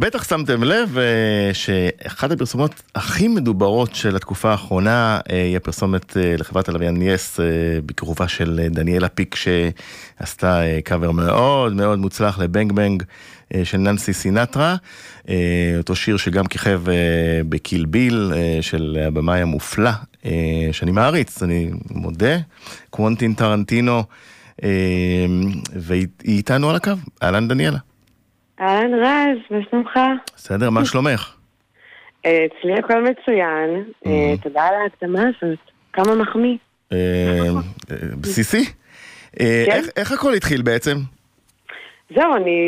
בטח שמתם לב אה, שאחת הפרסומות הכי מדוברות של התקופה האחרונה אה, היא הפרסומת אה, לחברת הלוויין יס בכיכובה של דניאלה פיק שעשתה קאבר מאוד מאוד מוצלח לבנג בנג של ננסי סינטרה, אותו שיר שגם כיכב בקיל ביל של הבמאי המופלא שאני מעריץ, אני מודה, קוונטין טרנטינו, והיא איתנו על הקו, אהלן דניאלה. אהלן רז, מה שלומך? בסדר, מה שלומך? אה, אצלי הכל מצוין, אה, mm-hmm. תודה על ההקדמה הזאת, כמה מחמיא. אה, בסיסי? כן. איך הכל התחיל בעצם? זהו, אני,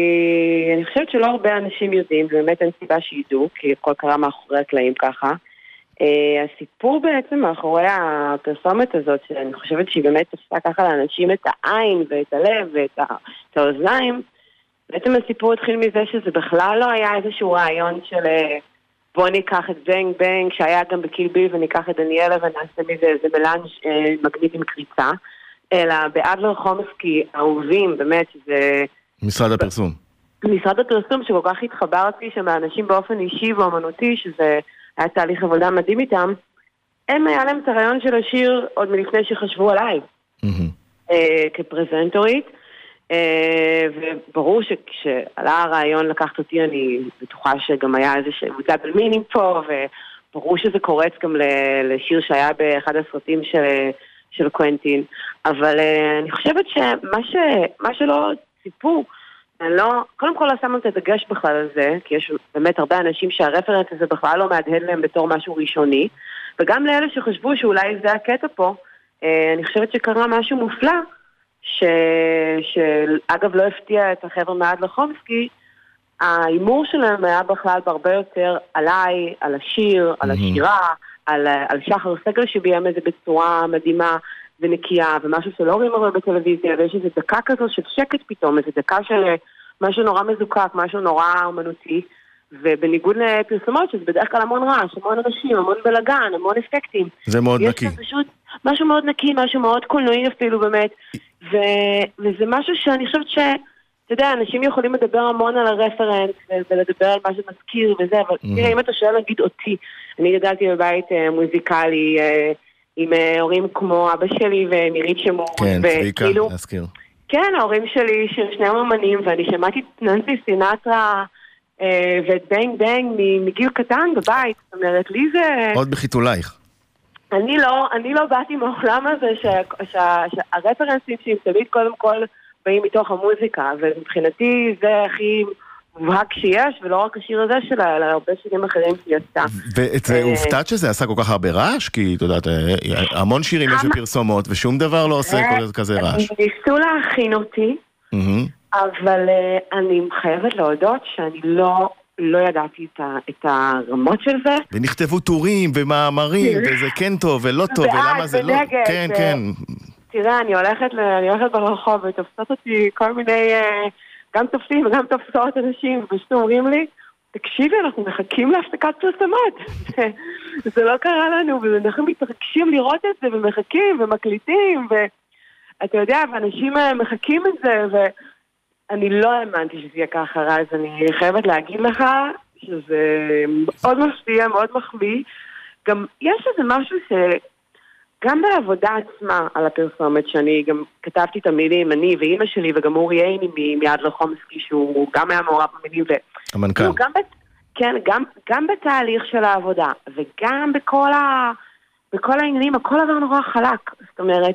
אני חושבת שלא הרבה אנשים יודעים, ובאמת אין סיבה שידעו, כי הכל קרה מאחורי הקלעים ככה. Uh, הסיפור בעצם מאחורי הפרסומת הזאת, שאני חושבת שהיא באמת עושה ככה לאנשים את העין ואת הלב ואת האוזניים, בעצם הסיפור התחיל מזה שזה בכלל לא היה איזשהו רעיון של אה, בוא ניקח את בנג בנג שהיה גם בקילביל וניקח את דניאלה ונעשה מזה איזה מלאנג' אה, מגניב עם קריצה, אלא באדלר חומסקי אהובים, באמת, שזה... משרד הפרסום. משרד הפרסום שכל כך התחברתי שם לאנשים באופן אישי ואומנותי, שזה היה תהליך עבודה מדהים איתם, הם היה להם את הרעיון של השיר עוד מלפני שחשבו עליי, mm-hmm. אה, כפרזנטורית. אה, וברור שכשעלה הרעיון לקחת אותי, אני בטוחה שגם היה איזה double meaning פה, וברור שזה קורץ גם לשיר שהיה באחד הסרטים של, של קוונטין. אבל אה, אני חושבת שמה ש, שלא ציפו, לא, קודם כל לא שמנו את הדגש בכלל על זה, כי יש באמת הרבה אנשים שה reference הזה בכלל לא מהדהד להם בתור משהו ראשוני, וגם לאלה שחשבו שאולי זה הקטע פה, אה, אני חושבת שקרה משהו מופלא. ש... שאגב לא הפתיע את החבר'ה מעד לחומסקי, ההימור שלהם היה בכלל בהרבה יותר עליי, על השיר, על השירה, על, על שחר סגל שביים את זה בצורה מדהימה ונקייה, ומשהו שלא רואים הרבה בטלוויזיה, ויש איזו דקה כזו של שקט פתאום, איזו דקה של משהו נורא מזוקק, משהו נורא אומנותי. ובניגוד לפרסומות, שזה בדרך כלל המון רעש, המון אנשים, המון בלאגן, המון אפקטים. זה מאוד נקי. יש פשוט משהו מאוד נקי, משהו מאוד קולנועי אפילו באמת. ו, וזה משהו שאני חושבת ש... אתה יודע, אנשים יכולים לדבר המון על הרפרנס ולדבר על מה שמזכיר וזה, אבל mm-hmm. תראה, אם אתה שואל נגיד אותי, אני גדלתי בבית uh, מוזיקלי uh, עם uh, הורים כמו אבא שלי ומירית שמור. כן, צביקה, להזכיר. כן, ההורים שלי שניהם אמנים, ואני שמעתי את ננסי סינטרה uh, ואת בנג בנג מגיל קטן בבית, זאת אומרת, לי זה... עוד בחיתולייך. אני לא, אני לא באתי מהעולם הזה שהרפרנסים שלי תמיד קודם כל באים מתוך המוזיקה, ומבחינתי זה הכי מובהק שיש, ולא רק השיר הזה שלה, אלא הרבה שירים אחרים שהיא עשתה. ואת זה אה, הופתעת שזה עשה כל כך הרבה רעש? כי את יודעת, אה, המון שירים יש בפרסומות, ושום דבר לא עושה כזה רעש. ניסו להכין אותי, אבל אה, אני חייבת להודות שאני לא לא ידעתי את, ה, את הרמות של זה. ונכתבו טורים ומאמרים, וזה כן טוב ולא טוב, ולמה זה לא... כן. כן. תראה, אני הולכת, אני הולכת ברחוב ותופסות אותי כל מיני, אה, גם תופסים וגם תופסות אנשים, ופשוט אומרים לי, תקשיבי, אנחנו מחכים להפסקת פרסמות. זה לא קרה לנו, ואנחנו מתרגשים לראות את זה, ומחכים, ומקליטים, ואתה יודע, ואנשים אה, מחכים את זה, ו... אני לא האמנתי שזה יהיה ככה, רז. אני חייבת להגיד לך שזה מאוד מפתיע, מאוד מחמיא. גם יש איזה משהו שגם בעבודה עצמה על הפרסומת, שאני גם כתבתי את המילים, אני ואימא שלי וגם אורי עיני מיד לחומסקי, שהוא גם היה מעורב במילים. ו... המנכ"ל. גם בת... כן, גם, גם בתהליך של העבודה, וגם בכל, ה... בכל העניינים, הכל עבר נורא חלק. זאת אומרת,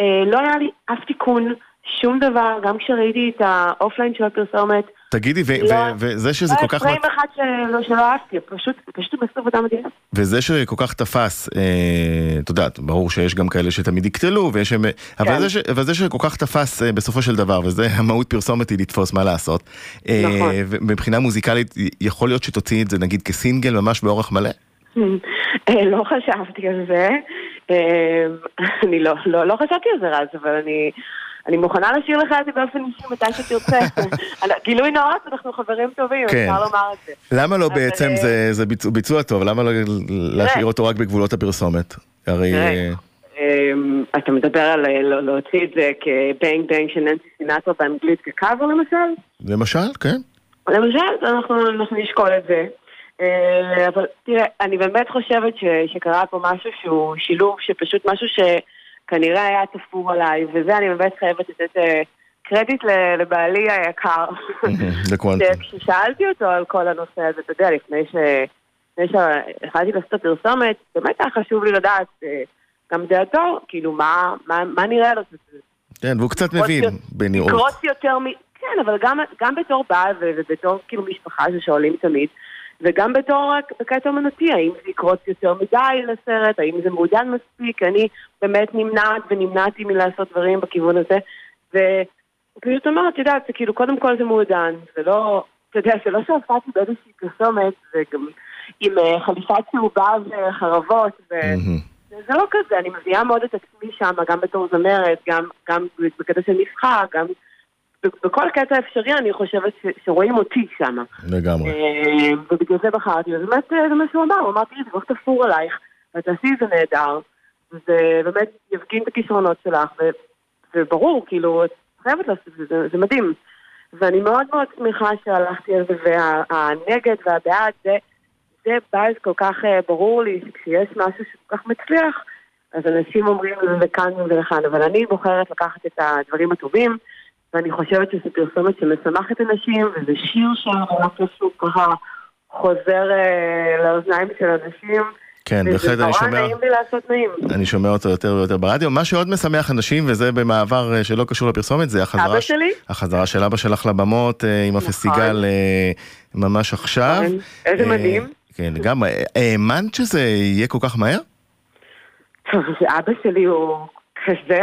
אה, לא היה לי אף תיקון. שום דבר, גם כשראיתי את ה offline של הפרסומת. תגידי, לא, וזה שזה כל כך... לא היה פריים אחד שלא אהבתי, פשוט, פשוט הם עשו עבודה מדהימה. וזה שכל כך תפס, אה, את יודעת, ברור שיש גם כאלה שתמיד יקטלו, ויש... כן. אבל זה שכל כך תפס אה, בסופו של דבר, וזה המהות פרסומת היא לתפוס מה לעשות. אה, נכון. מבחינה מוזיקלית, יכול להיות שתוציאי את זה נגיד כסינגל ממש באורך מלא? לא חשבתי על זה. אני לא, לא, לא חשבתי על זה רז, אבל אני... אני מוכנה להשאיר לך את זה באופן אישי מתי שתרצה. גילוי נאות, אנחנו חברים טובים, כן. אפשר לומר את זה. למה לא בעצם, אה, זה ביצוע טוב, למה לא להשאיר אותו רק בגבולות הפרסומת? הרי... אה, אמ, אתה מדבר על אה, לא, להוציא את זה כבנג בנג של ננסי סינטרו באנגלית כקאבר למשל? למשל, כן. למשל, אנחנו, אנחנו נשקול את זה. אבל תראה, אני באמת חושבת ש, שקרה פה משהו שהוא שילוב שפשוט משהו שכנראה היה תפור עליי, וזה אני באמת חייבת לתת אה, קרדיט לבעלי היקר. כששאלתי אותו על כל הנושא הזה, אתה יודע, לפני ש... לפני שהחלטתי לעשות את הפרסומת, באמת היה חשוב לי לדעת אה, גם דעתו, כאילו, מה, מה, מה נראה לו. כן, והוא קצת מבין בנראות. לקרוץ יותר מ... כן, אבל גם, גם בתור בעל ובתור כאילו משפחה ששואלים תמיד, וגם בתור בקטע אומנותי, האם זה יקרוץ יותר מדי לסרט, האם זה מעודן מספיק, אני באמת נמנעת ונמנעתי מלעשות דברים בכיוון הזה, ופשוט אומרת, את יודעת, זה כאילו, קודם כל זה מעודן, זה לא, אתה יודע, זה לא שהופעתי באיזושהי פרסומת, וגם עם uh, חליפת צהובה וחרבות, ו... זה לא כזה, אני מביאה מאוד את עצמי שם, גם בתור זמרת, גם, גם בקטע של משחק, גם בכל קטע אפשרי אני חושבת ש, שרואים אותי שם. לגמרי. אה, ובגלל זה בחרתי, ובאמת אה, זה מה שהוא אמר, הוא אמר, תראי, זה לא תפור עלייך, ותעשי את זה נהדר, וזה באמת יפגין את הכישרונות שלך, וברור, כאילו, את חייבת לעשות את זה, זה מדהים. ואני מאוד מאוד שמחה שהלכתי על זה, והנגד והבעד, זה, זה באז כל כך אה, ברור לי, שכשיש משהו שכל כך מצליח, אז אנשים אומרים לכאן ולכאן, אבל אני בוחרת לקחת את הדברים הטובים. ואני חושבת שזו פרסומת שמשמחת אנשים, וזה שיר שהרמת פשוט ככה חוזר אה, לאוזניים של אנשים. כן, בהחלט אני שומע... וזה נורא נעים לי לעשות נעים. אני שומע אותו יותר ויותר ברדיו. מה שעוד משמח אנשים, וזה במעבר אה, שלא קשור לפרסומת, זה החזרה... אבא שלי? החזרה של אבא שלך לבמות אה, עם נכון. הפסטיגל ממש עכשיו. נכון. איזה מדהים. כן, גם, האמנת שזה יהיה כל כך מהר? טוב, אבא שלי הוא כזה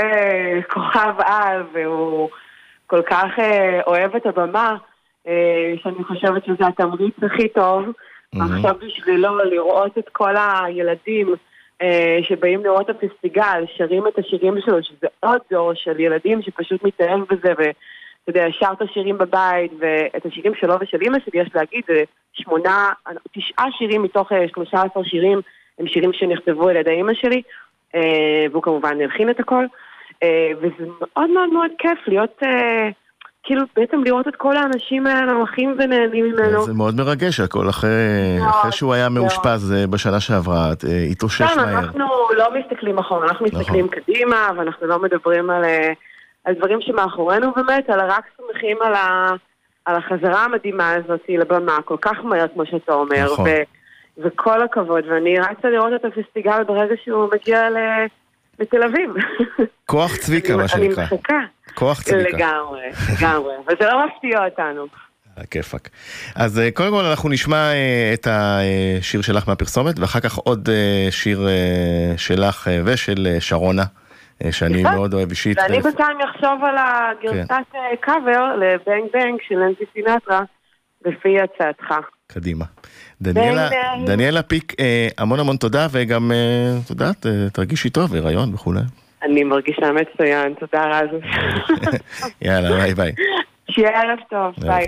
כוכב על, והוא... כל כך אה, אוהב את הבמה, אה, שאני חושבת שזה התמריץ הכי טוב. Mm-hmm. עכשיו בשבילו לראות את כל הילדים אה, שבאים לראות את הפסטיגל, שרים את השירים שלו, שזה עוד דור של ילדים שפשוט מתאהב בזה, ואתה יודע, שר את השירים בבית, ואת השירים שלו ושל אימא שלי, יש להגיד, זה שמונה, תשעה שירים מתוך שלושה עשר שירים, הם שירים שנכתבו על ידי אימא שלי, אה, והוא כמובן הלחין את הכל. אה, וזה מאוד מאוד מאוד כיף להיות... אה, כאילו בעצם לראות את כל האנשים האלה הולכים ונהנים ממנו. זה מאוד מרגש הכל, אחרי, אחרי שהוא היה מאושפז אה, בשנה שעברה, התאושש כן, מהר. אנחנו לא מסתכלים אחורה, אנחנו נכון. מסתכלים קדימה, ואנחנו לא מדברים על, על דברים שמאחורינו באמת, אלא רק שמחים על, ה, על החזרה המדהימה הזאת לבמה, כל כך מהר כמו שאתה אומר. נכון. ו, וכל הכבוד, ואני רצה לראות את הפסטיגל ברגע שהוא מגיע ל... בתל אביב. כוח צביקה, מה שנקרא. אני מחכה. כוח צביקה. לגמרי, לגמרי. וזה לא מפתיע אותנו. הכיפאק. אז אה, קודם כל אנחנו נשמע אה, את השיר שלך מהפרסומת, ואחר כך עוד אה, שיר שלך ושל שרונה, שאני מאוד אוהב אישית. ואני בינתיים אחשוב על הגרסת קאבר ל Bang Bang של ננסי סינטרה, לפי הצעתך. קדימה. דניאלה, דניאלה פיק, אה, המון המון תודה, וגם, אה, את יודעת, אה, תרגישי טוב, הריון וכולי. אני מרגישה מצוין, תודה רז. יאללה, bye bye. שיהיה ערב טוב, ביי.